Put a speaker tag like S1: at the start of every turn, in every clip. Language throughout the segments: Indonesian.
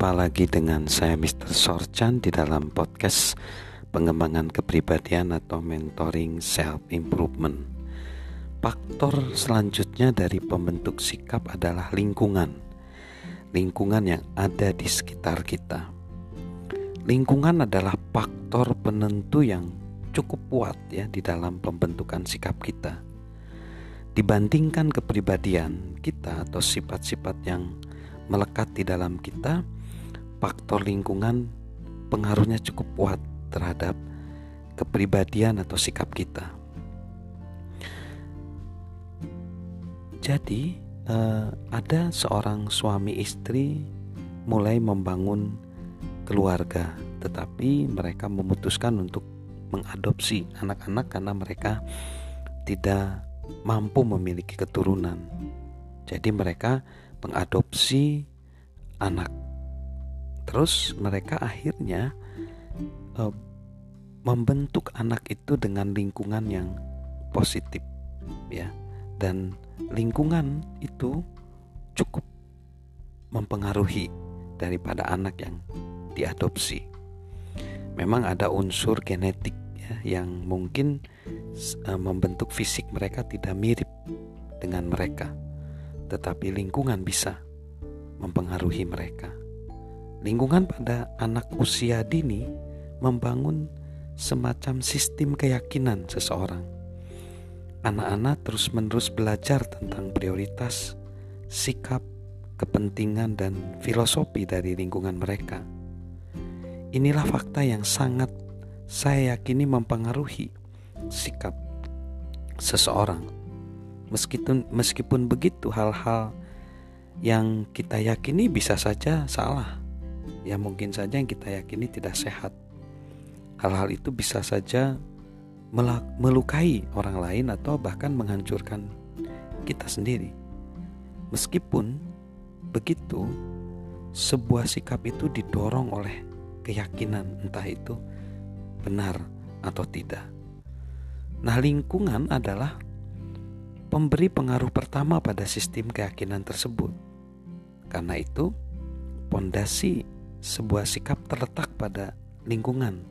S1: Jumpa lagi dengan saya Mr. Sorchan di dalam podcast pengembangan kepribadian atau mentoring self improvement. Faktor selanjutnya dari pembentuk sikap adalah lingkungan. Lingkungan yang ada di sekitar kita. Lingkungan adalah faktor penentu yang cukup kuat ya di dalam pembentukan sikap kita. Dibandingkan kepribadian kita atau sifat-sifat yang melekat di dalam kita, faktor lingkungan pengaruhnya cukup kuat terhadap kepribadian atau sikap kita. Jadi, eh, ada seorang suami istri mulai membangun keluarga, tetapi mereka memutuskan untuk mengadopsi anak-anak karena mereka tidak mampu memiliki keturunan. Jadi, mereka mengadopsi anak. Terus mereka akhirnya uh, membentuk anak itu dengan lingkungan yang positif, ya. Dan lingkungan itu cukup mempengaruhi daripada anak yang diadopsi. Memang ada unsur genetik ya, yang mungkin uh, membentuk fisik mereka tidak mirip dengan mereka tetapi lingkungan bisa mempengaruhi mereka. Lingkungan pada anak usia dini membangun semacam sistem keyakinan seseorang. Anak-anak terus-menerus belajar tentang prioritas, sikap, kepentingan, dan filosofi dari lingkungan mereka. Inilah fakta yang sangat saya yakini mempengaruhi sikap seseorang Meskipun meskipun begitu hal-hal yang kita yakini bisa saja salah. Ya mungkin saja yang kita yakini tidak sehat. Hal-hal itu bisa saja melukai orang lain atau bahkan menghancurkan kita sendiri. Meskipun begitu, sebuah sikap itu didorong oleh keyakinan entah itu benar atau tidak. Nah, lingkungan adalah pemberi pengaruh pertama pada sistem keyakinan tersebut. Karena itu, pondasi sebuah sikap terletak pada lingkungan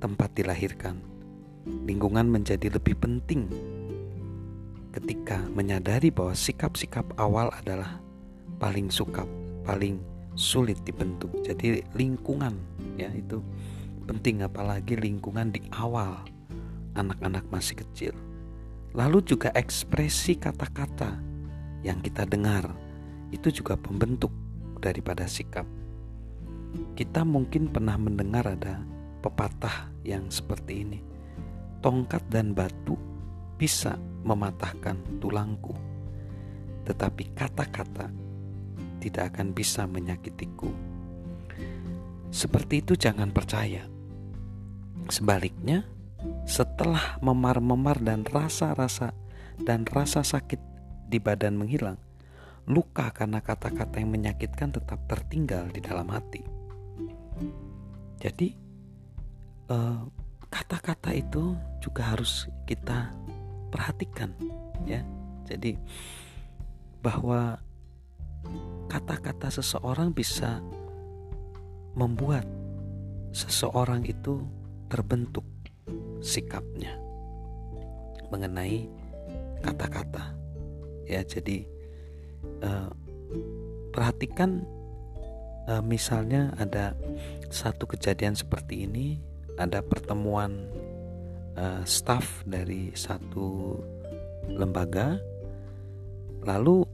S1: tempat dilahirkan. Lingkungan menjadi lebih penting ketika menyadari bahwa sikap-sikap awal adalah paling suka, paling sulit dibentuk. Jadi lingkungan ya itu penting apalagi lingkungan di awal anak-anak masih kecil. Lalu juga ekspresi kata-kata yang kita dengar itu juga pembentuk daripada sikap. Kita mungkin pernah mendengar ada pepatah yang seperti ini. Tongkat dan batu bisa mematahkan tulangku, tetapi kata-kata tidak akan bisa menyakitiku. Seperti itu jangan percaya. Sebaliknya, setelah memar-memar dan rasa-rasa dan rasa sakit di badan menghilang, luka karena kata-kata yang menyakitkan tetap tertinggal di dalam hati. Jadi, eh, kata-kata uh, itu juga harus kita perhatikan, ya. Jadi, bahwa kata-kata seseorang bisa membuat seseorang itu terbentuk sikapnya mengenai kata-kata ya jadi uh, perhatikan uh, misalnya ada satu kejadian seperti ini ada pertemuan uh, staff dari satu lembaga lalu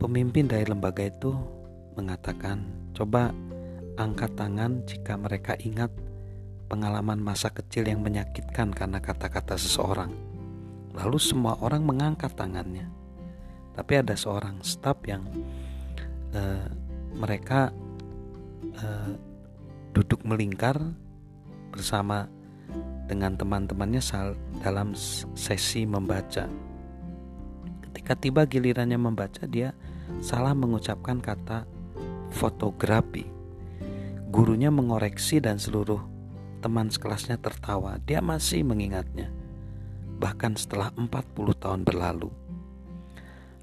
S1: pemimpin dari lembaga itu mengatakan coba angkat tangan jika mereka ingat pengalaman masa kecil yang menyakitkan karena kata-kata seseorang. Lalu semua orang mengangkat tangannya. Tapi ada seorang staf yang uh, mereka uh, duduk melingkar bersama dengan teman-temannya dalam sesi membaca. Ketika tiba gilirannya membaca, dia salah mengucapkan kata fotografi. Gurunya mengoreksi dan seluruh teman sekelasnya tertawa, dia masih mengingatnya. Bahkan setelah 40 tahun berlalu.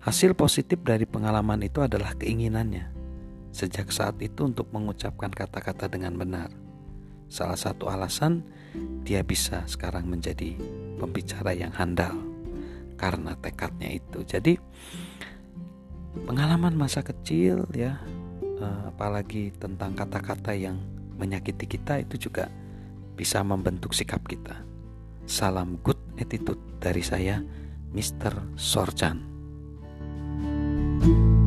S1: Hasil positif dari pengalaman itu adalah keinginannya sejak saat itu untuk mengucapkan kata-kata dengan benar. Salah satu alasan dia bisa sekarang menjadi pembicara yang handal karena tekadnya itu. Jadi pengalaman masa kecil ya, eh, apalagi tentang kata-kata yang menyakiti kita itu juga bisa membentuk sikap kita. Salam good attitude dari saya, Mr. Sorchan. thank you